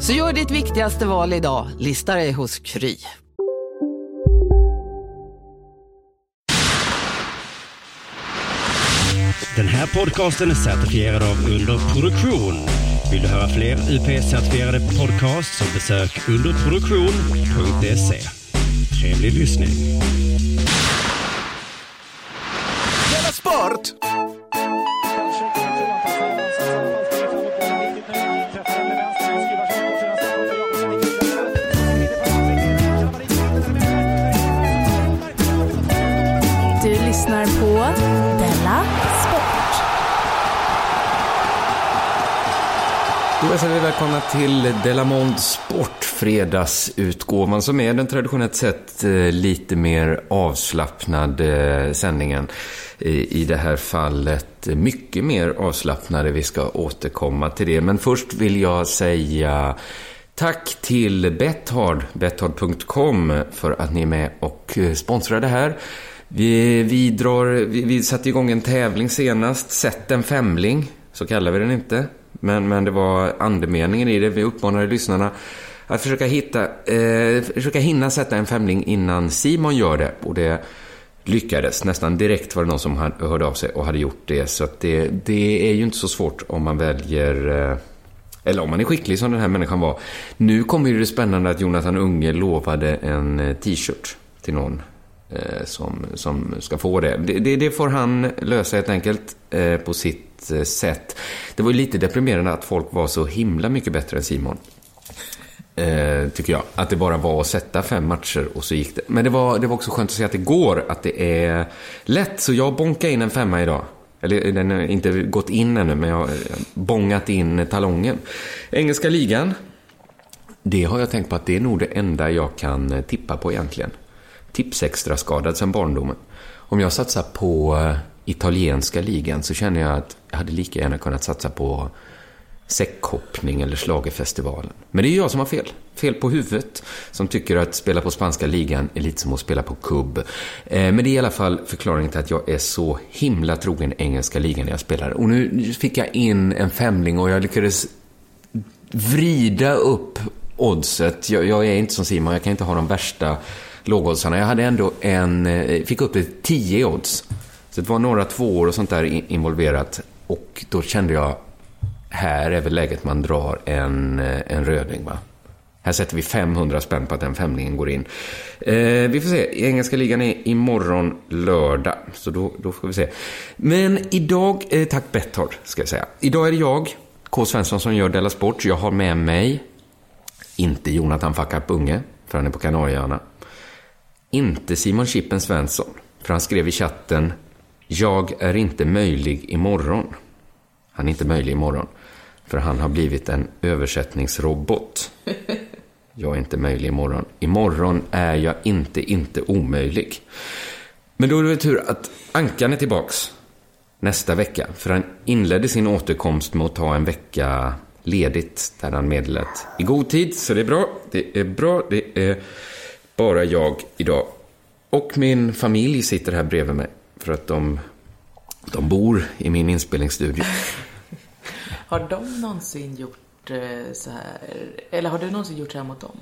Så gör ditt viktigaste val idag, lista dig hos Kry. Den här podcasten är certifierad av Underproduktion. Vill du höra fler UP-certifierade podcasts så besök underproduktion.se. Trevlig lyssning. Sport! Då säger vi välkomna till Delamond Sport, fredagsutgåvan som är den traditionellt sett eh, lite mer avslappnade eh, sändningen. Eh, I det här fallet mycket mer avslappnade, vi ska återkomma till det. Men först vill jag säga tack till Bethard, bethard.com för att ni är med och sponsrar det här. Vi, vi, drar, vi, vi satte igång en tävling senast, Sätt en femling, så kallar vi den inte. Men, men det var andemeningen i det. Vi uppmanade lyssnarna att försöka, hitta, eh, försöka hinna sätta en femling innan Simon gör det. Och det lyckades. Nästan direkt var det någon som hörde av sig och hade gjort det. Så att det, det är ju inte så svårt om man väljer... Eh, eller om man är skicklig som den här människan var. Nu kommer ju det spännande att Jonathan Unge lovade en eh, t-shirt till någon eh, som, som ska få det. Det, det. det får han lösa helt enkelt eh, på sitt Eh, sätt. Det var ju lite deprimerande att folk var så himla mycket bättre än Simon. Eh, tycker jag. Att det bara var att sätta fem matcher och så gick det. Men det var, det var också skönt att se att det går, att det är lätt. Så jag bonkade in en femma idag. Eller den har inte gått in ännu, men jag har bongat in talongen. Engelska ligan. Det har jag tänkt på att det är nog det enda jag kan tippa på egentligen. Tipsextra skadad sedan barndomen. Om jag satsar på eh, italienska ligan så känner jag att jag hade lika gärna kunnat satsa på säckhoppning eller slagerfestivalen. Men det är jag som har fel. Fel på huvudet. Som tycker att spela på spanska ligan är lite som att spela på kubb. Eh, men det är i alla fall förklaringen till att jag är så himla trogen engelska ligan när jag spelar. Och nu fick jag in en femling och jag lyckades vrida upp oddset. Jag, jag är inte som Simon, jag kan inte ha de värsta lågoddsarna. Jag hade ändå en, eh, fick upp det 10 odds. Så det var några tvåor och sånt där involverat. Och då kände jag, här är väl läget man drar en, eh, en röding va? Här sätter vi 500 spänn på att den femlingen går in. Eh, vi får se, engelska ligan är imorgon lördag. Så då, då får vi se. Men idag, eh, tack Betthard ska jag säga. Idag är det jag, K. Svensson, som gör Della Sport. Jag har med mig, inte Jonathan Fackarp Unge, för han är på Kanarieöarna. Inte Simon Chippen Svensson, för han skrev i chatten jag är inte möjlig imorgon. Han är inte möjlig imorgon, för han har blivit en översättningsrobot. Jag är inte möjlig imorgon. Imorgon är jag inte, inte omöjlig. Men då är det väl tur att Ankan är tillbaks nästa vecka. För han inledde sin återkomst med att ta en vecka ledigt. Där han meddelat i god tid. Så det är bra. Det är bra. Det är bara jag idag. Och min familj sitter här bredvid mig. För att de, de bor i min inspelningsstudio. Har de någonsin gjort eh, så här, eller har du någonsin gjort så här mot dem?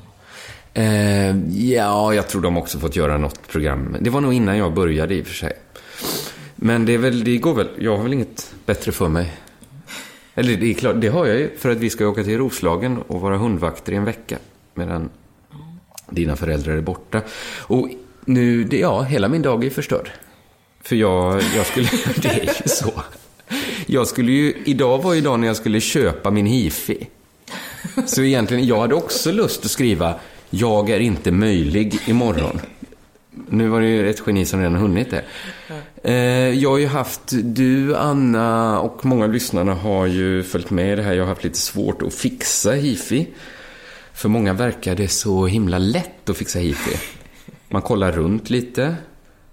Eh, ja, jag tror de också fått göra något program. Det var nog innan jag började i och för sig. Men det, är väl, det går väl. Jag har väl inget bättre för mig. Eller det är klart, det har jag ju. För att vi ska åka till Roslagen och vara hundvakter i en vecka. Medan dina föräldrar är borta. Och nu, det, ja, hela min dag är förstörd. För jag, jag skulle, det är ju så. Jag skulle ju, idag var ju dagen när jag skulle köpa min hifi. Så egentligen, jag hade också lust att skriva jag är inte möjlig imorgon. Nu var det ju ett geni som redan hunnit det. Eh, jag har ju haft, du, Anna och många av lyssnarna har ju följt med i det här. Jag har haft lite svårt att fixa hifi. För många verkar det så himla lätt att fixa hifi. Man kollar runt lite.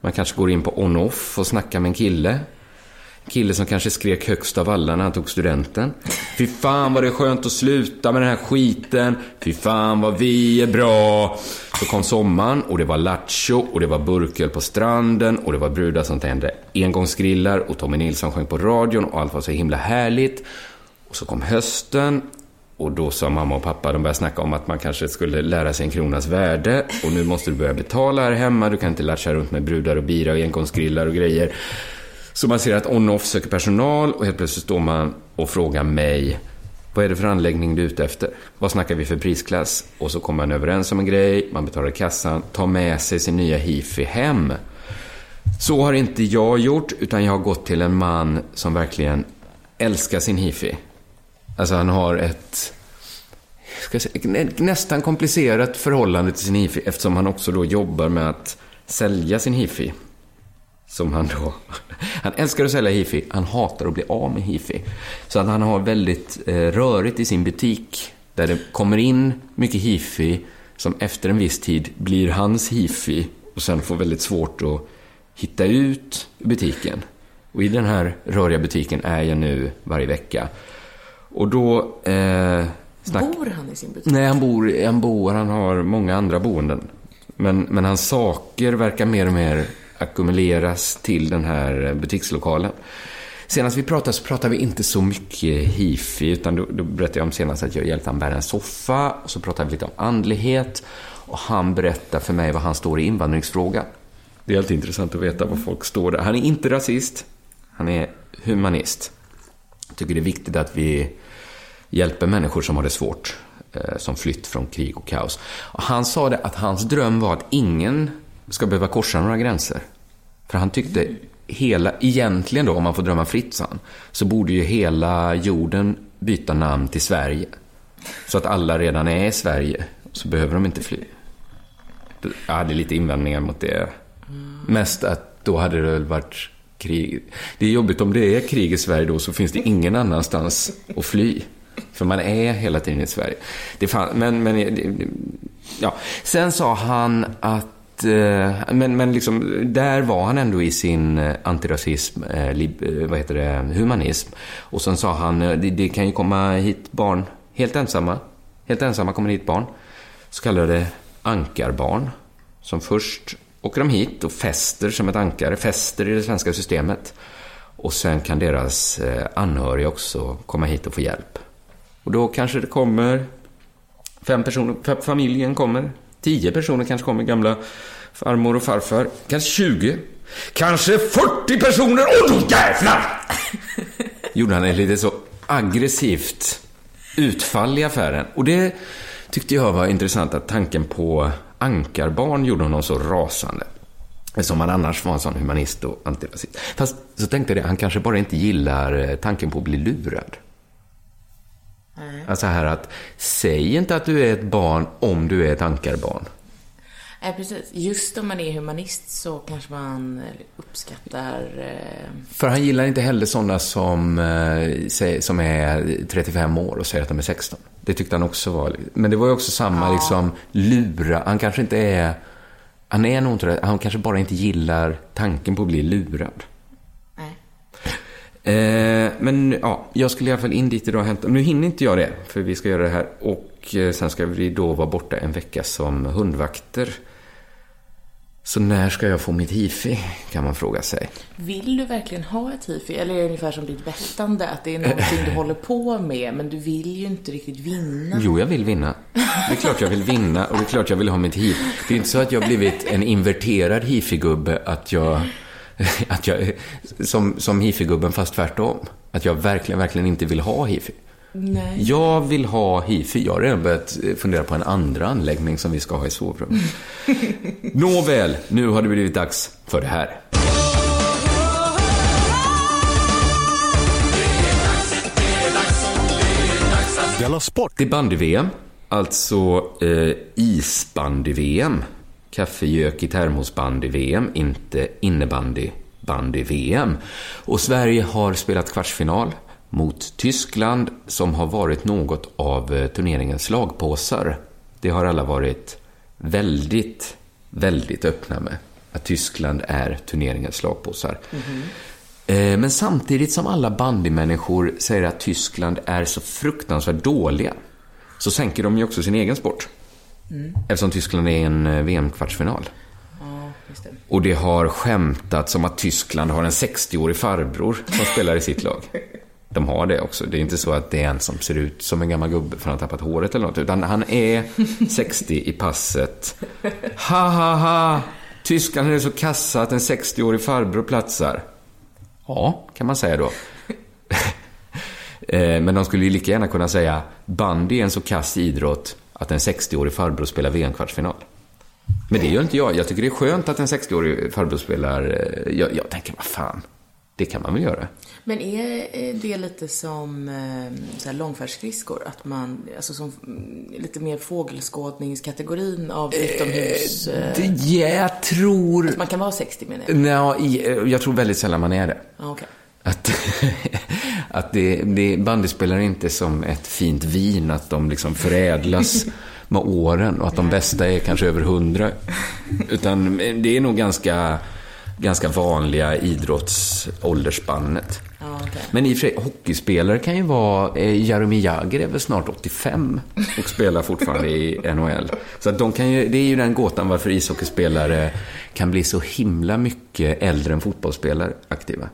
Man kanske går in på on-off och snackar med en kille. Kille som kanske skrek högst av alla när han tog studenten. Fy fan vad det är skönt att sluta med den här skiten. Fy fan vad vi är bra. Så kom sommaren och det var lattjo och det var burköl på stranden och det var brudar som tände engångsgrillar och Tommy Nilsson sjöng på radion och allt var så himla härligt. Och så kom hösten och då sa mamma och pappa, de började snacka om att man kanske skulle lära sig en kronas värde och nu måste du börja betala här hemma. Du kan inte latcha runt med brudar och bira och enkonstgrillar och grejer. Så man ser att on-off söker personal och helt plötsligt står man och frågar mig vad är det för anläggning du är ute efter? Vad snackar vi för prisklass? Och så kommer man överens om en grej, man betalar kassan, tar med sig sin nya hifi hem. Så har inte jag gjort, utan jag har gått till en man som verkligen älskar sin hifi. Alltså han har ett ska jag säga, nästan komplicerat förhållande till sin hifi eftersom han också då jobbar med att sälja sin hifi. Som han då... Han älskar att sälja hifi, han hatar att bli av med hifi. Så att han har väldigt eh, rörigt i sin butik där det kommer in mycket hifi som efter en viss tid blir hans hifi och sen får väldigt svårt att hitta ut butiken. Och i den här röriga butiken är jag nu varje vecka. Och då... Eh, snack... Bor han i sin butik? Nej, han bor, han bor, han har många andra boenden. Men, men hans saker verkar mer och mer ackumuleras till den här butikslokalen. Senast vi pratade så pratade vi inte så mycket hifi, utan då, då berättade jag om senast att jag hjälpte honom bära en soffa, och så pratade vi lite om andlighet, och han berättar för mig vad han står i invandringsfrågan. Det är alltid intressant att veta vad folk står där. Han är inte rasist, han är humanist. Jag tycker det är viktigt att vi hjälper människor som har det svårt, eh, som flytt från krig och kaos. Och han sa det att hans dröm var att ingen ska behöva korsa några gränser. För han tyckte hela, egentligen då, om man får drömma fritt, så, han, så borde ju hela jorden byta namn till Sverige. Så att alla redan är i Sverige, så behöver de inte fly. Jag hade lite invändningar mot det. Mest att då hade det väl varit krig. Det är jobbigt om det är krig i Sverige då, så finns det ingen annanstans att fly. För man är hela tiden i Sverige. Det fan, men, men, ja. Sen sa han att eh, men, men liksom, där var han ändå i sin eh, antirasism, eh, lib, eh, vad heter det, humanism. Och sen sa han, det, det, kan ju komma hit barn helt ensamma. Helt ensamma kommer hit barn. Så kallade ankarbarn. Som först åker de hit och fäster som ett ankare, fäster i det svenska systemet. Och sen kan deras anhöriga också komma hit och få hjälp. Och då kanske det kommer fem personer, familjen kommer, tio personer kanske kommer, gamla farmor och farfar, kanske 20, kanske 40 personer och då jävlar! Gjorde han ett lite så aggressivt utfall i affären. Och det tyckte jag var intressant att tanken på ankarbarn gjorde honom så rasande. Som han annars var en sån humanist och antirasist. Fast så tänkte jag, han kanske bara inte gillar eh, tanken på att bli lurad. Mm. Alltså här att, säg inte att du är ett barn om du är ett ankarbarn. Nej, precis. Just om man är humanist så kanske man uppskattar... Eh... För han gillar inte heller sådana som, eh, som är 35 år och säger att de är 16. Det tyckte han också var... Men det var ju också samma, ja. liksom, lura. Han kanske inte är... Han är nog inte Han kanske bara inte gillar tanken på att bli lurad. Eh, men ja, jag skulle i alla fall in dit idag och hämta. Nu hinner inte jag det, för vi ska göra det här. Och eh, sen ska vi då vara borta en vecka som hundvakter. Så när ska jag få mitt hifi, kan man fråga sig. Vill du verkligen ha ett hifi? Eller är det ungefär som ditt bettande, att det är någonting du håller på med, men du vill ju inte riktigt vinna? Jo, jag vill vinna. Det är klart jag vill vinna och det är klart jag vill ha mitt hifi. Det är inte så att jag har blivit en inverterad hifi-gubbe, att jag att jag, som, som hifi-gubben fast tvärtom. Att jag verkligen, verkligen inte vill ha hifi. Nej. Jag vill ha hifi. Jag har redan börjat eh, fundera på en andra anläggning som vi ska ha i sovrummet. Nåväl, nu har det blivit dags för det här. Della Sport. Det är bandy-VM, alltså eh, isbandy-VM. Kaffegök i termosbandy-VM, inte innebandy-bandy-VM. Och Sverige har spelat kvartsfinal mot Tyskland som har varit något av eh, turneringens slagpåsar. Det har alla varit väldigt, väldigt öppna med. Att Tyskland är turneringens slagpåsar. Eh, Men samtidigt som alla bandymänniskor säger att Tyskland är så fruktansvärt dåliga så sänker de ju också sin egen sport. Mm. Eftersom Tyskland är en eh, VM-kvartsfinal. Det. Och det har skämtats om att Tyskland har en 60-årig farbror som spelar i sitt lag. De har det också. Det är inte så att det är en som ser ut som en gammal gubbe för att han har tappat håret eller något. Utan han är 60 i passet. Ha, ha, ha! Tyskland är så kassa att en 60-årig farbror platsar. Ja, kan man säga då. Eh, Men de skulle ju lika gärna kunna säga bandy är en så kass idrott att en 60-årig farbror spelar VM-kvartsfinal. Men det gör inte jag. Jag tycker det är skönt att en 60-årig farbror spelar... eh, Jag, jag tänker, vad fan, det kan man väl göra? Men är det lite som eh, så här långfärdsskridskor? Att man, alltså som mm, lite mer fågelskådningskategorin av utomhus... eh, Det, ja, jag tror... Att man kan vara 60 menar jag. I- jag tror väldigt sällan man är det. Ja, okej. Att, att det, det, bandyspelare är inte som ett fint vin, att de liksom förädlas med åren och att de bästa är kanske över hundra. Utan det är nog ganska, ganska vanliga idrottsåldersspannet. Ja. Men i och för sig, hockeyspelare kan ju vara... Eh, Jaromir Jagr är väl snart 85 och spelar fortfarande i NHL. Så att de kan ju, det är ju den gåtan varför ishockeyspelare kan bli så himla mycket äldre än fotbollsspelare aktiva.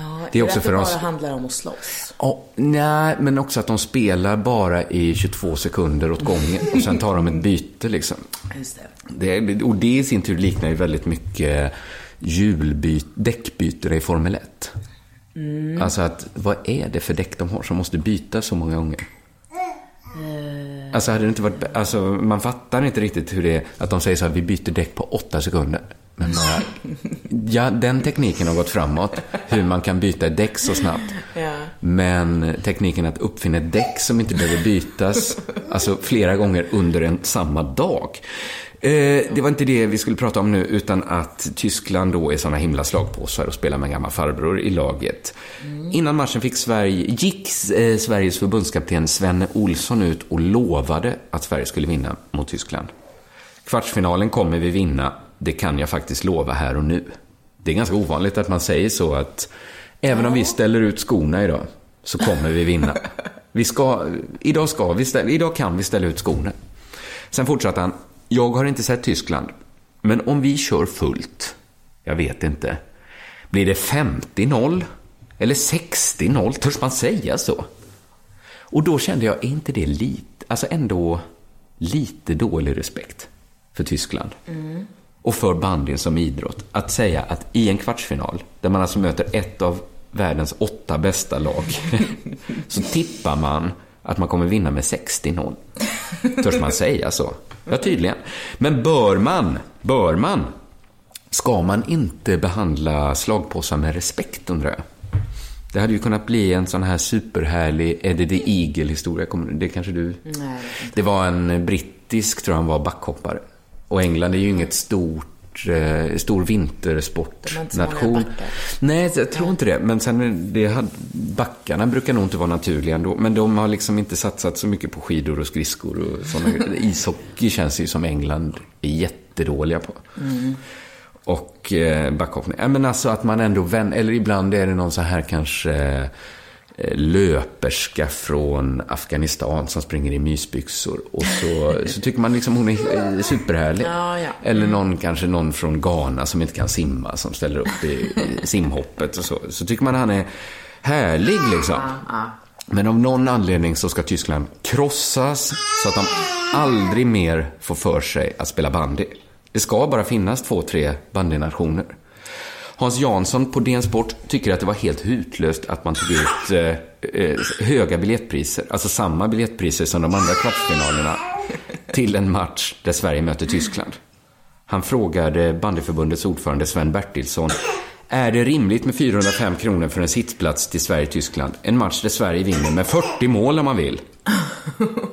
Ja, Det är också att för det oss- bara handlar om att slåss? Ja, nej, men också att de spelar bara i 22 sekunder åt gången och sen tar de ett byte liksom. Just det. Det, och det i sin tur liknar ju väldigt mycket hjulbyt, däckbyten i Formel 1. Mm. Alltså att, vad är det för däck de har som måste bytas så många gånger? Alltså hade det inte varit, alltså man fattar inte riktigt hur det är att de säger så här, vi byter däck på åtta sekunder. Men bara, ja, den tekniken har gått framåt, hur man kan byta ett däck så snabbt. Ja. Men tekniken att uppfinna ett däck som inte behöver bytas, alltså flera gånger under en samma dag. Eh, det var inte det vi skulle prata om nu, utan att Tyskland då är såna himla slagpåsar och spelar med en gammal farbror i laget. Innan matchen fick Sverige, gick eh, Sveriges förbundskapten Svenne Olsson ut och lovade att Sverige skulle vinna mot Tyskland. Kvartsfinalen kommer vi vinna, det kan jag faktiskt lova här och nu. Det är ganska ovanligt att man säger så att även om vi ställer ut skorna idag så kommer vi vinna. Vi ska, idag, ska vi ställa, idag kan vi ställa ut skorna. Sen fortsatte han, jag har inte sett Tyskland, men om vi kör fullt, jag vet inte, blir det 50-0 eller 60-0? Törs man säga så? Och då kände jag, är inte det lite, alltså ändå lite dålig respekt för Tyskland? Mm. och för bandyn som idrott. Att säga att i en kvartsfinal, där man alltså möter ett av världens åtta bästa lag, så tippar man att man kommer vinna med 60-0. Törs man säga så? Ja, tydligen. Men bör man, bör man, ska man inte behandla slagpåsar med respekt undrar jag? Det hade ju kunnat bli en sån här superhärlig Eddie the Eagle-historia. Det kanske du... Nej. Det var en brittisk, tror jag han var, backhoppare. Och England är ju inget stort, eh, stor vintersportnation. Nej, jag tror inte det. Men sen, det hade, backarna brukar nog inte vara naturliga ändå. Men de har liksom inte satsat så mycket på skidor och skridskor och sådana. Ishockey känns ju som England är jättedåliga på. Mm. Och eh, backhoppning. Ja, men alltså att man ändå vänder, eller ibland är det någon så här kanske löperska från Afghanistan som springer i mysbyxor. Och så, så tycker man liksom hon är eh, superhärlig. Ja, ja. Eller någon, kanske någon från Ghana som inte kan simma, som ställer upp i, i simhoppet och så. Så tycker man han är härlig liksom. Men av någon anledning så ska Tyskland krossas så att de aldrig mer får för sig att spela bandy. Det ska bara finnas två, tre bandynationer. Hans Jansson på DN Sport tycker att det var helt hutlöst att man tog ut eh, eh, höga biljettpriser, alltså samma biljettpriser som de andra kvartsfinalerna, till en match där Sverige möter Tyskland. Han frågade bandyförbundets ordförande Sven Bertilsson är det rimligt med 405 kronor för en sittplats till Sverige-Tyskland? En match där Sverige vinner med 40 mål om man vill.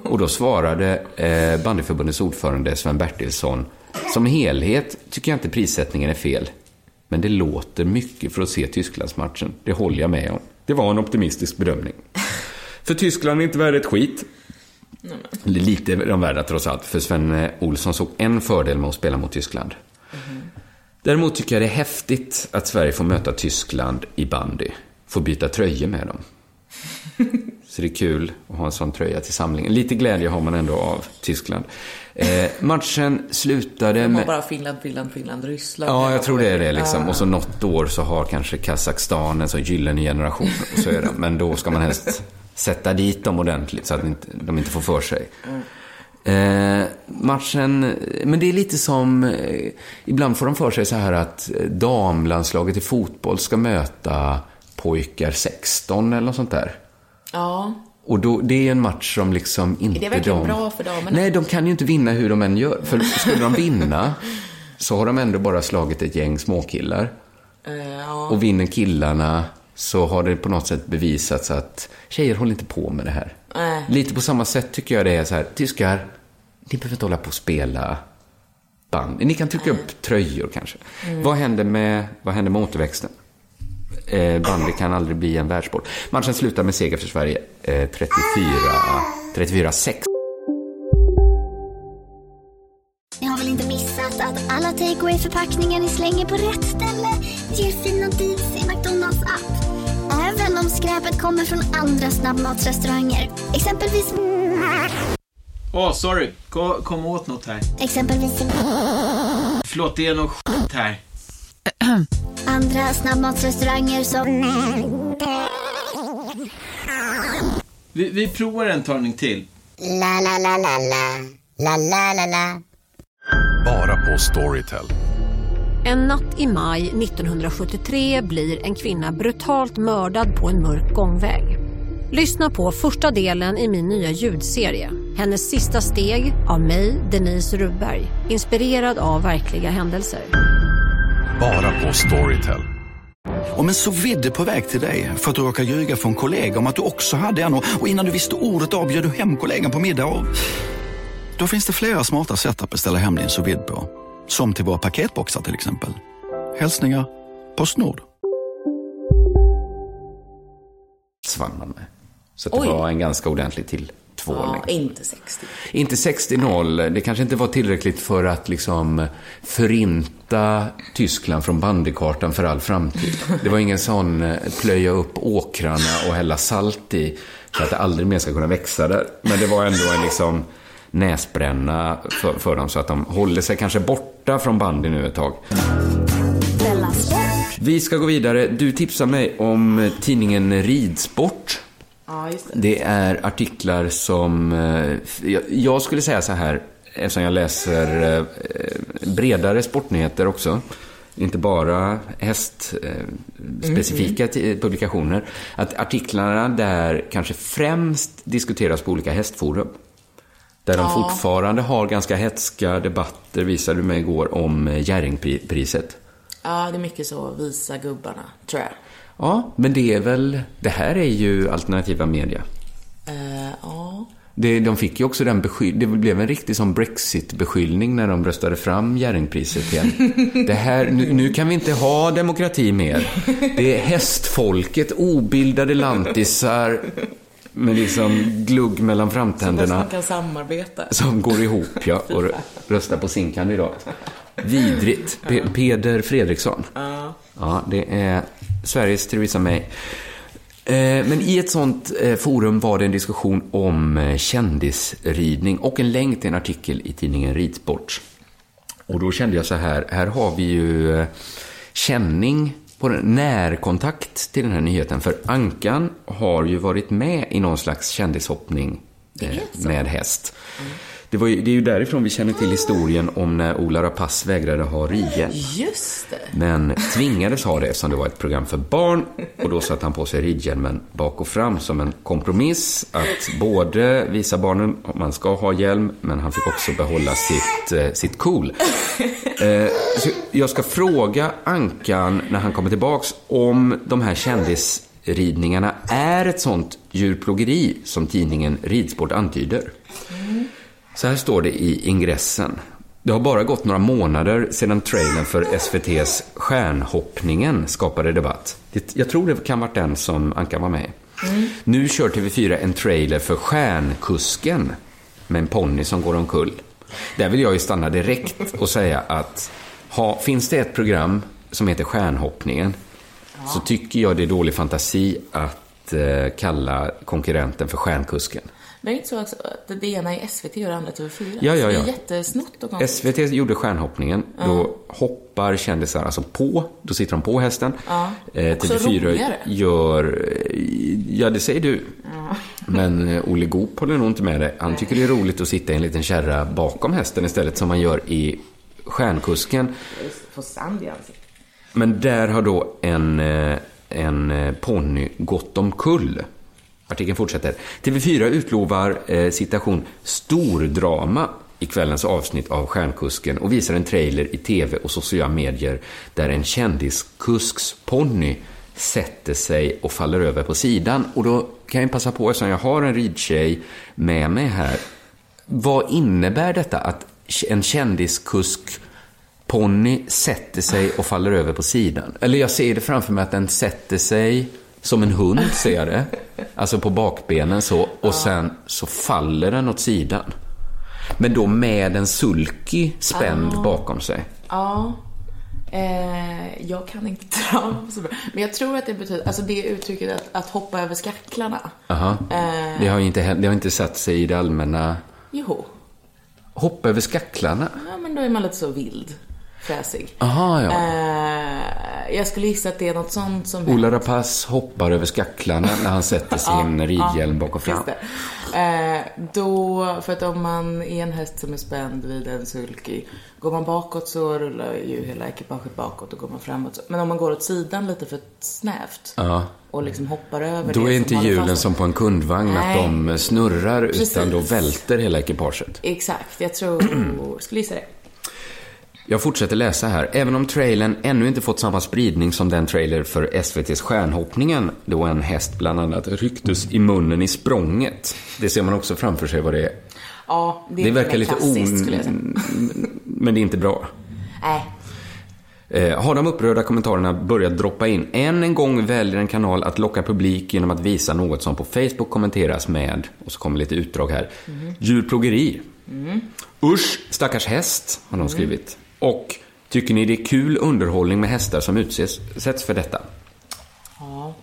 Och då svarade eh, bandyförbundets ordförande Sven Bertilsson som helhet tycker jag inte prissättningen är fel. Men det låter mycket för att se Tysklandsmatchen. Det håller jag med om. Det var en optimistisk bedömning. För Tyskland är inte värd ett skit. Lite är de värda trots allt. För Sven Olsson såg en fördel med att spela mot Tyskland. Däremot tycker jag det är häftigt att Sverige får möta Tyskland i bandy. Får byta tröjor med dem. Så det är kul att ha en sån tröja till samlingen. Lite glädje har man ändå av Tyskland. Eh, matchen slutade De har med... bara Finland, Finland, Finland, Ryssland. Ja, jag tror det är det liksom. Och så något år så har kanske Kazakstan en sån gyllene generation. Så är det. Men då ska man helst sätta dit dem ordentligt så att de inte får för sig. Eh, matchen, men det är lite som, eh, ibland får de för sig så här att eh, damlandslaget i fotboll ska möta pojkar 16 eller något sånt där. Ja. Och då, det är en match som liksom inte Är det verkligen de... bra för damerna? Nej, de kan ju inte vinna hur de än gör. För skulle de vinna så har de ändå bara slagit ett gäng småkillar. Eh, ja. Och vinner killarna så har det på något sätt bevisats att tjejer håller inte på med det här. Nej. Lite på samma sätt tycker jag det är så här, tyskar, ni behöver inte hålla på och spela band. Ni kan trycka upp tröjor kanske. Mm. Vad händer med, vad händer med återväxten? Eh, bandy kan aldrig bli en världssport. Matchen slutar med seger för Sverige. Eh, 34, 34-6. Ni har väl inte missat att alla takeaway förpackningar ni slänger på rätt ställe ger fina deals i McDonalds app. Även om skräpet kommer från andra snabbmatsrestauranger. Exempelvis... Åh, sorry. Kom, kom åt något här. Exempelvis... Förlåt, det är något skit här. Andra snabbmatsrestauranger som... Vi, vi provar en talning till. La, la, la, la, la. La, la, la, la. Bara på Storytel. En natt i maj 1973 blir en kvinna brutalt mördad på en mörk gångväg. Lyssna på första delen i min nya ljudserie. Hennes sista steg av mig, Denise Rubberg. Inspirerad av verkliga händelser. Bara på Storytel. Om en så vidde på väg till dig för att du råkar ljuga från kollega om att du också hade en och och innan du visste ordet av du hem kollegan på middag och... Då finns det flera smarta sätt att beställa hem din sous på. Som till våra paketboxar till exempel. Hälsningar Postnord. Svann man med. Så det Oj. var en ganska ordentlig till tvåling. Ja, inte 60. Inte 60-0. Det kanske inte var tillräckligt för att liksom förinta Tyskland från bandykartan för all framtid. Det var ingen sån eh, plöja upp åkrarna och hälla salt i så att det aldrig mer ska kunna växa där. Men det var ändå en liksom näsbränna för, för dem så att de håller sig kanske borta från bandy nu ett tag. Vi ska gå vidare. Du tipsar mig om tidningen Ridsport. Ja, det. Det är artiklar som... eh, jag- skulle säga så här, eftersom jag läser eh, bredare sportnyheter också. Inte bara hästspecifika ti- publikationer. Att artiklarna där kanske främst diskuteras på olika hästforum. Där de Ja. fortfarande har ganska hetska debatter, visade du mig igår, om eh, Jerringpriset. Ja, det är mycket så, visa gubbarna, tror jag. Ja, men det är väl... Det här är ju alternativa media. Eh, ja. Det, de fick ju också den beskyll, Det blev en riktig sån Brexit-beskyllning när de röstade fram Jerringpriset igen. Det här, nu, nu kan vi inte ha demokrati mer. Det är hästfolket, obildade lantisar med liksom glugg mellan Som framtänderna kan samarbeta. som går ihop ja, och röstar på sin kandidat. Vidrigt. Pe- Peder Fredriksson. Ja. Ja, det är Sveriges Theresa May. Eh, Men i ett sånt eh, forum var det en diskussion om eh, kändisridning och en länk till en artikel i tidningen Ridsport. Och då kände jag så här, här har vi ju känning på den, närkontakt till den här nyheten. För Ankan har ju varit med i någon slags kändishoppning med häst. Det, var ju, det är ju därifrån vi känner till historien om när Ola Rapace vägrade ha ridhjälm. Just det. Men tvingades ha det eftersom det var ett program för barn. Och då satte han på sig ridhjälmen bak och fram som en kompromiss. Att både visa barnen att man ska ha hjälm, men han fick också behålla sitt, eh, sitt cool. Eh, så jag ska fråga Ankan när han kommer tillbaks om de här kändisridningarna är ett sånt djurplågeri som tidningen Ridsport antyder. Så här står det i ingressen. Det har bara gått några månader sedan trailern för SVTs Stjärnhoppningen skapade debatt. Jag tror det kan vara den som Ankan var med i. Nu kör TV4 en trailer för Stjärnkusken med en ponny som går omkull. Där vill jag ju stanna direkt och säga att ha, finns det ett program som heter Stjärnhoppningen så tycker jag det är dålig fantasi att eh, kalla konkurrenten för Stjärnkusken. Det är inte så att det ena är SVT och det andra är TV4? Ja, ja, Så Det ja. är jättesnott och konstigt. SVT gjorde stjärnhoppningen. Då hoppar kändisar alltså på. Då sitter de på hästen. Ja. Eh, Också TV4 roligare. gör... eh, Ja, det säger du. Ja. Men eh, Olle Goop håller nog inte med dig. Han tycker det är roligt att sitta i en liten kärra bakom hästen istället som man gör i Stjärnkusken. Få sand i ansiktet. Men där har då en, eh, en ponny gått omkull. Artikeln fortsätter. TV4 utlovar eh, citation stordrama i kvällens avsnitt av Stjärnkusken och visar en trailer i tv och sociala medier där en kändiskusks ponny sätter sig och faller över på sidan. Och då kan jag passa på, eftersom jag har en ridtjej med mig här. Vad innebär detta att en kändiskusk ponny sätter sig och faller över på sidan? Eller jag ser det framför mig att den sätter sig som en hund, ser jag det. Alltså på bakbenen så. Och sen så faller den åt sidan. Men då med en sulky spänd Ah. bakom sig. Ja. Eh, jag kan inte dra så bra. Men jag tror att det betyder, alltså det uttrycket att, att hoppa över skacklarna. Aha. Eh. Det har inte, det har inte satt sig i det allmänna... Jo. Hoppa över skacklarna? Ja, men då är man lite så vild. Fräsig. Aha, ja. Eh, jag skulle gissa att det är något sånt som Ola Rapace hoppar över skacklarna när han sätter sin Ja, ridhjälm ja, bak och fram. Eh, då, för att om man är en häst som är spänd vid en sulky, går man bakåt så rullar ju hela ekipaget bakåt och går man framåt. så- Men om man går åt sidan lite för snävt Ja. och liksom hoppar över Då är inte hjulen som på en kundvagn, att Nej. de snurrar, Precis. utan då välter hela ekipaget. Exakt, jag tror, skulle gissa det. Jag fortsätter läsa här. Även om trailern ännu inte fått samma spridning som den trailer för SVTs Stjärnhoppningen, då en häst bland annat rycktes i munnen i språnget. Det ser man också framför sig vad det är. Ja, det, Det, är verkar lite on... Men det är inte bra. Nej. Eh, har de upprörda kommentarerna börjat droppa in? Än en gång väljer en kanal att locka publik genom att visa något som på Facebook kommenteras med, och så kommer lite utdrag här, Mhm. djurplågeri. Mm. Usch, stackars häst, har de skrivit. Och, tycker ni det är kul underhållning med hästar som utsätts för detta? Ja.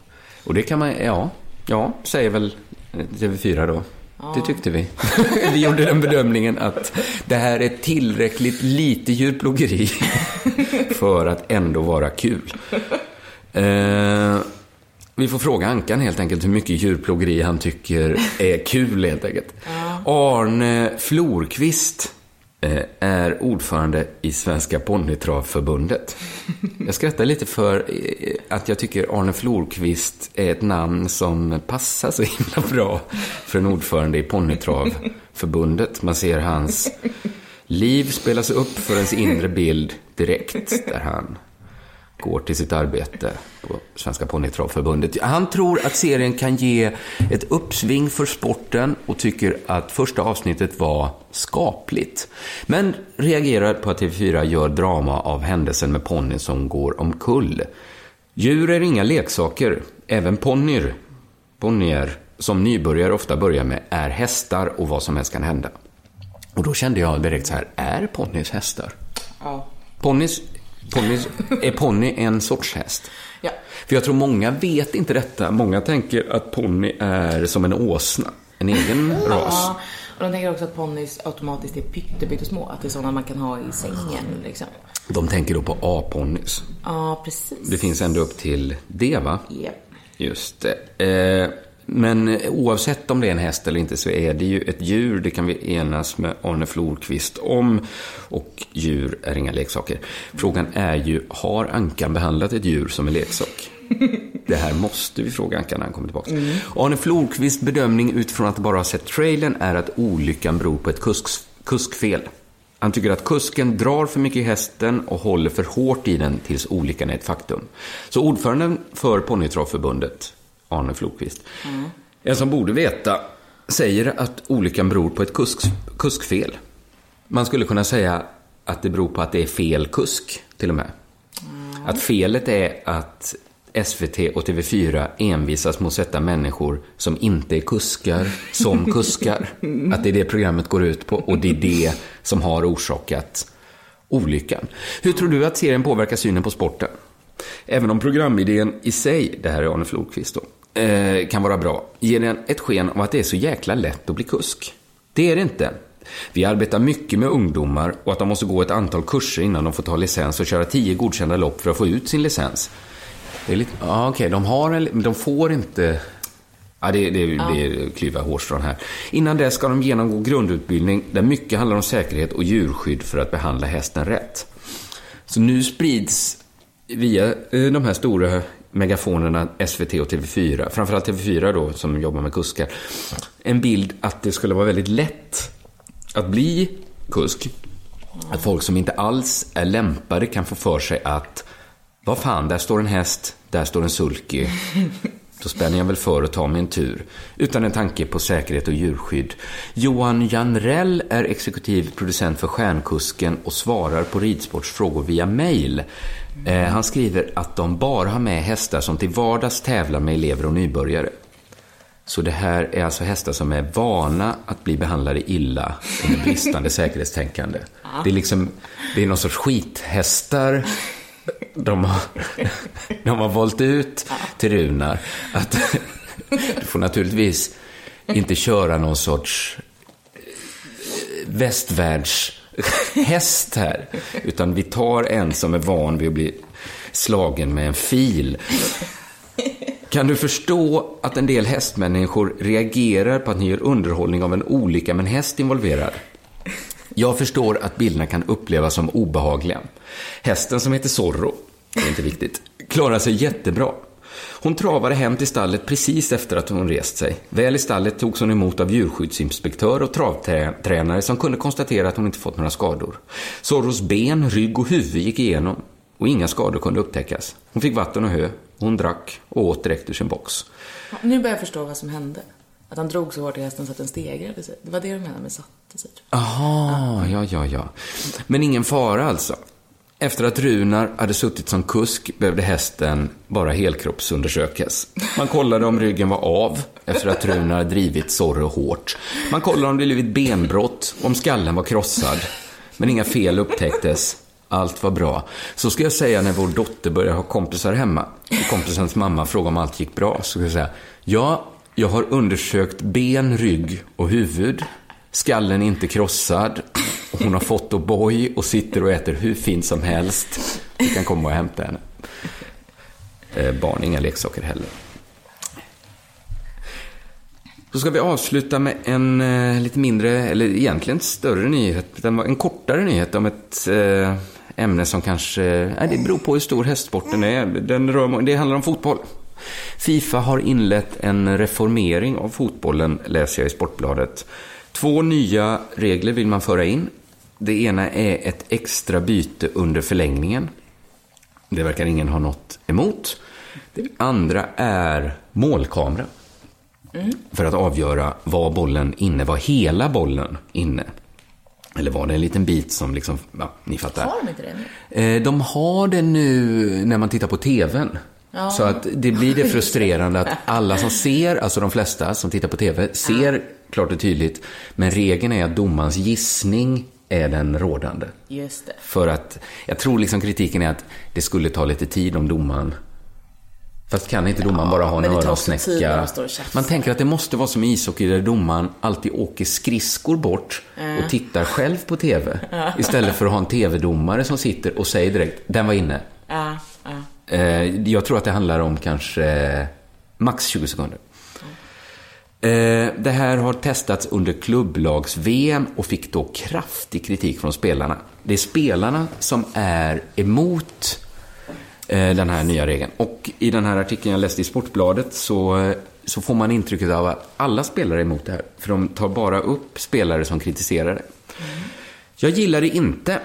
Och det kan man, ja, ja, säger väl eh, TV4 då. Det tyckte vi. vi gjorde den bedömningen att det här är tillräckligt lite djurplågeri för att ändå vara kul. Eh, vi får fråga Ankan helt enkelt hur mycket djurplågeri han tycker är kul helt enkelt. Arne Florqvist Eh, är ordförande i Svenska ponnytravförbundet. Jag skrattar lite för eh, att jag tycker Arne Florqvist är ett namn som passar så himla bra för en ordförande i ponnytravförbundet. Man ser hans liv spelas upp för ens inre bild direkt där han går till sitt arbete på Svenska ponnytravförbundet. Han tror att serien kan ge ett uppsving för sporten och tycker att första avsnittet var skapligt. Men reagerar på att TV4 gör drama av händelsen med ponnyn som går omkull. Djur är inga leksaker. Även ponnyer, ponnyer som nybörjare ofta börjar med, är hästar och vad som helst kan hända. Och då kände jag direkt så här, är ponnys hästar? Ja. Ponnys, ponnys, är ponny en sorts häst? Ja. För jag tror många vet inte detta. Många tänker att ponny är som en åsna, en egen ras. Ja, och de tänker också att ponnys automatiskt är pytte, pyttesmå. Att det är sådana man kan ha i sängen liksom. De tänker då på A-ponnys. Ja, precis. Det finns ändå upp till det, va? Japp. Just det. Eh, Men eh, oavsett om det är en häst eller inte så är det ju ett djur. Det kan vi enas med Arne Florqvist om. Och djur är inga leksaker. Frågan är ju, har Ankan behandlat ett djur som en leksak? Det här måste vi fråga Ankan när han kommer tillbaka. Mm. Arne Florqvists bedömning utifrån att bara ha sett trailern är att olyckan beror på ett kusks, kuskfel. Han tycker att kusken drar för mycket i hästen och håller för hårt i den tills olyckan är ett faktum. Så ordföranden för Ponnytravförbundet, Arne Florqvist, Mm. en som borde veta, säger att olyckan beror på ett kusk, kuskfel. Man skulle kunna säga att det beror på att det är fel kusk, till och med. Att felet är att SVT och TV4 envisas med att sätta människor som inte är kuskar som kuskar. Att det är det programmet går ut på och det är det som har orsakat olyckan. Hur tror du att serien påverkar synen på sporten? Även om programidén i sig, det här är Arne Flodqvist då, eh, kan vara bra, ger den ett sken av att det är så jäkla lätt att bli kusk. Det är det inte. Vi arbetar mycket med ungdomar och att de måste gå ett antal kurser innan de får ta licens och köra tio godkända lopp för att få ut sin licens. Det är lite, ja okej, de har en, men de får inte Ja, det, det, det är klyva hårstrån här. Innan det ska de genomgå grundutbildning där mycket handlar om säkerhet och djurskydd för att behandla hästen rätt. Så nu sprids via eh, de här stora megafonerna SVT och TV4, framförallt TV4 då som jobbar med kuskar, en bild att det skulle vara väldigt lätt att bli kusk. Att folk som inte alls är lämpade kan få för sig att vad fan, där står en häst, där står en sulky. Då spänner jag väl för att ta mig en tur. Utan en tanke på säkerhet och djurskydd. Johan Janrell är exekutiv producent för Stjärnkusken och svarar på ridsportsfrågor via mail. Eh, han skriver att de bara har med hästar som till vardags tävlar med elever och nybörjare. Så det här är alltså hästar som är vana att bli behandlade illa med bristande säkerhetstänkande. Det är liksom, det är någon sorts skithästar de har, de har valt ut till Runar att du får naturligtvis inte köra någon sorts häst här. Utan vi tar en som är van vid att bli slagen med en fil. Kan du förstå att en del hästmänniskor reagerar på att ni gör underhållning av en olycka med en häst involverad? Jag förstår att bilderna kan upplevas som obehagliga. Hästen som heter Zorro, det är inte viktigt, klarar sig jättebra. Hon travade hem till stallet precis efter att hon rest sig. Väl i stallet togs hon emot av djurskyddsinspektör och travtränare som kunde konstatera att hon inte fått några skador. Zorros ben, rygg och huvud gick igenom och inga skador kunde upptäckas. Hon fick vatten och hö, hon drack och åt direkt ur sin box. Nu börjar jag förstå vad som hände. Att han drog så hårt i hästen så att den stegrade sig. Det var det du menade med satte sig. tror Aha, ja, ja, ja. Men ingen fara alltså. Efter att Runar hade suttit som kusk behövde hästen bara helkroppsundersökas. Man kollade om ryggen var av efter att Runar drivit Zorro hårt. Man kollade om det blivit benbrott, om skallen var krossad. Men inga fel upptäcktes. Allt var bra. Så ska jag säga när vår dotter börjar ha kompisar hemma. Och kompisens mamma frågade om allt gick bra. Så ska jag säga, ja, jag har undersökt ben, rygg och huvud. Skallen är inte krossad. Hon har fått O'boy och sitter och äter hur fint som helst. Du kan komma och hämta henne. Eh, barn, inga leksaker heller. Så ska vi avsluta med en eh, lite mindre, eller egentligen större nyhet. En kortare nyhet om ett eh, ämne som kanske, Eh, det beror på hur stor hästsporten är. Den rör, det handlar om fotboll. Fifa har inlett en reformering av fotbollen, läser jag i Sportbladet. Två nya regler vill man föra in. Det ena är ett extra byte under förlängningen. Det verkar ingen ha något emot. Det andra är målkamera. Mm. För att avgöra var bollen inne, var hela bollen inne. Eller var det en liten bit som liksom, ja, ni fattar. Har de inte det nu? Eh, De har det nu när man tittar på TVn. Ja. Så att det blir det frustrerande att alla som ser, alltså de flesta som tittar på TV, ser klart och tydligt. Men regeln är att domarens gissning är den rådande. Just det. För att, jag tror liksom kritiken är att det skulle ta lite tid om domaren Fast kan inte domaren bara ha en öronsnäcka? Man tänker att det måste vara som i ishockey där domaren alltid åker skridskor bort Ja. och tittar själv på TV. Ja. Istället för att ha en TV-domare som sitter och säger direkt, den var inne. Ja, ja. Eh, Jag tror att det handlar om kanske max 20 sekunder. Eh, det här har testats under klubblags-VM och fick då kraftig kritik från spelarna. Det är spelarna som är emot eh, den här nya regeln. Och i den här artikeln jag läste i Sportbladet så, eh, så får man intrycket av att alla spelare är emot det här. För de tar bara upp spelare som kritiserar det. Jag gillar det inte.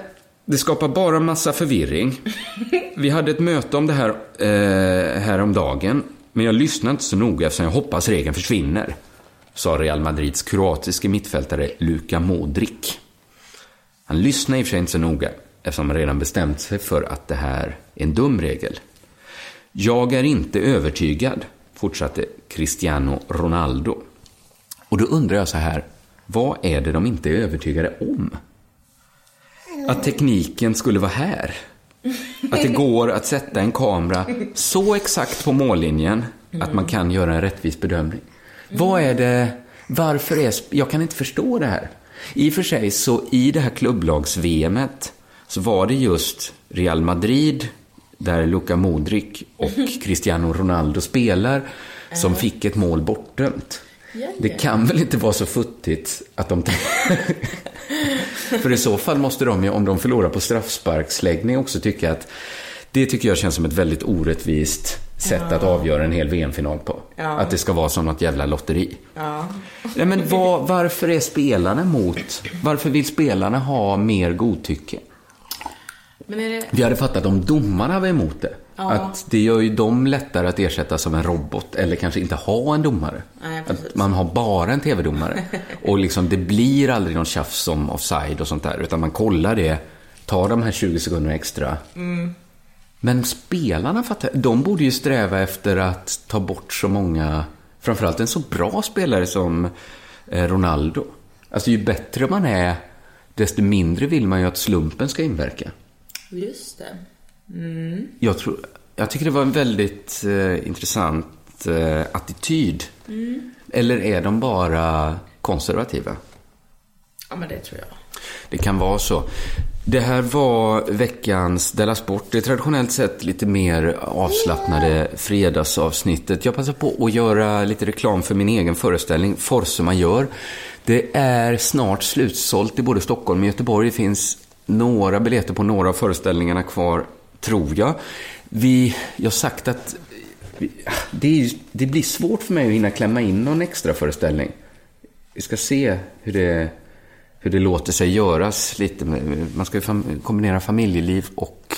Det skapar bara massa förvirring. Vi hade ett möte om det här eh, häromdagen. Men jag lyssnar inte så noga eftersom jag hoppas regeln försvinner. Sa Real Madrids kroatiske mittfältare Luka Modric. Han lyssnade i och för sig inte så noga eftersom han redan bestämt sig för att det här är en dum regel. Jag är inte övertygad, fortsatte Cristiano Ronaldo. Och då undrar jag så här, vad är det de inte är övertygade om? Att tekniken skulle vara här. Att det går att sätta en kamera så exakt på mållinjen att man kan göra en rättvis bedömning. Vad är det, varför är, jag kan inte förstå det här. I och för sig så i det här klubblags-VMet så var det just Real Madrid, där Luka Modric och Cristiano Ronaldo spelar, som fick ett mål bortdömt. Det kan väl inte vara så futtigt att de... För i så fall måste de ju, om de förlorar på straffsparksläggning, också tycka att det tycker jag känns som ett väldigt orättvist sätt Ja. att avgöra en hel VM-final på. Ja. Att det ska vara som något jävla lotteri. Ja. Nej, men vad, varför är spelarna emot? Varför vill spelarna ha mer godtycke? Det... Vi hade fattat om domarna var emot det. Ja. Att det gör ju dem lättare att ersätta som en robot eller kanske inte ha en domare. Nej, att man har bara en tv-domare. Och liksom det blir aldrig någon tjafs om offside och sånt där. Utan man kollar det, tar de här 20 sekunderna extra. Mm. Men spelarna fattar, de borde ju sträva efter att ta bort så många, framförallt en så bra spelare som eh, Ronaldo. Alltså ju bättre man är, desto mindre vill man ju att slumpen ska inverka. Just det. Mm. Jag, tror, jag tycker det var en väldigt eh, intressant eh, attityd. Mm. Eller är de bara konservativa? Ja, men det tror jag. Det kan vara så. Det här var veckans Della Sport. Det är traditionellt sett lite mer avslappnade fredagsavsnittet. Jag passar på att göra lite reklam för min egen föreställning, Forse Major. Det är snart slutsålt i både Stockholm och Göteborg. Det finns några biljetter på några av föreställningarna kvar, tror jag. Vi, jag har sagt att vi- det, är, det blir svårt för mig att hinna klämma in någon extra föreställning. Vi ska se hur det, hur det låter sig göras lite. Man ska ju fam, kombinera familjeliv och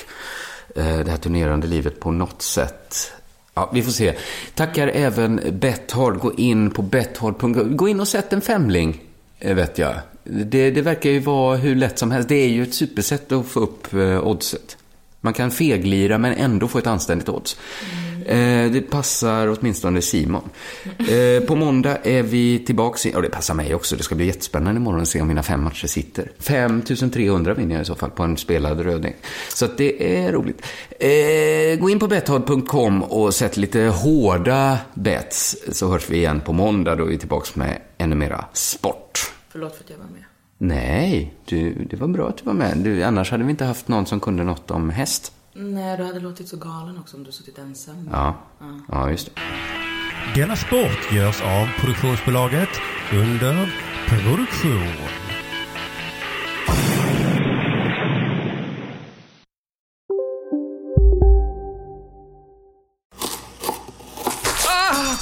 eh, det här turnerande livet på något sätt. Ja, vi får se. Tackar även Betthard. Gå in på betthard.com. Gå in och sätt en femling, eh, vet jag. Det, det verkar ju vara hur lätt som helst. Det är ju ett supersätt att få upp eh, oddset. Man kan feglira men ändå få ett anständigt odds. Eh, det passar åtminstone Simon. Eh, på måndag är vi tillbaka, i- och det passar mig också, det ska bli jättespännande imorgon att se om mina fem matcher sitter. 5300 vinner jag i så fall på en spelad röding. Så att det är roligt. Eh, gå in på betthard.com och sätt lite hårda bets så hörs vi igen på måndag då är vi tillbaka med ännu mera sport. Förlåt för att jag var med. Nej, du, det var bra att du var med. Du, annars hade vi inte haft någon som kunde något om häst. Nej, du hade låtit så galen också om du suttit ensam. Ja, ja just det. Denna sport görs av produktionsbolaget under produktion.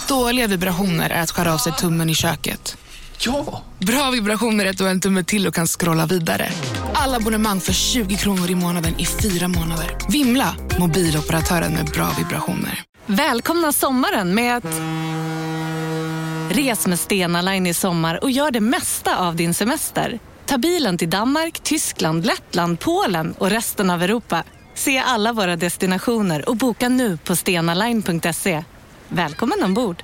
Dåliga vibrationer är att skära av sig tummen i köket. Ja! Bra vibrationer är att du har en tumme till och kan scrolla vidare. Alla abonnemang för 20 kronor i månaden i fyra månader. Vimla! Mobiloperatören med bra vibrationer. Välkomna sommaren med att... Res med Stena Line i sommar och gör det mesta av din semester. Ta bilen till Danmark, Tyskland, Lettland, Polen och resten av Europa. Se alla våra destinationer och boka nu på stenaline.se. Välkommen ombord!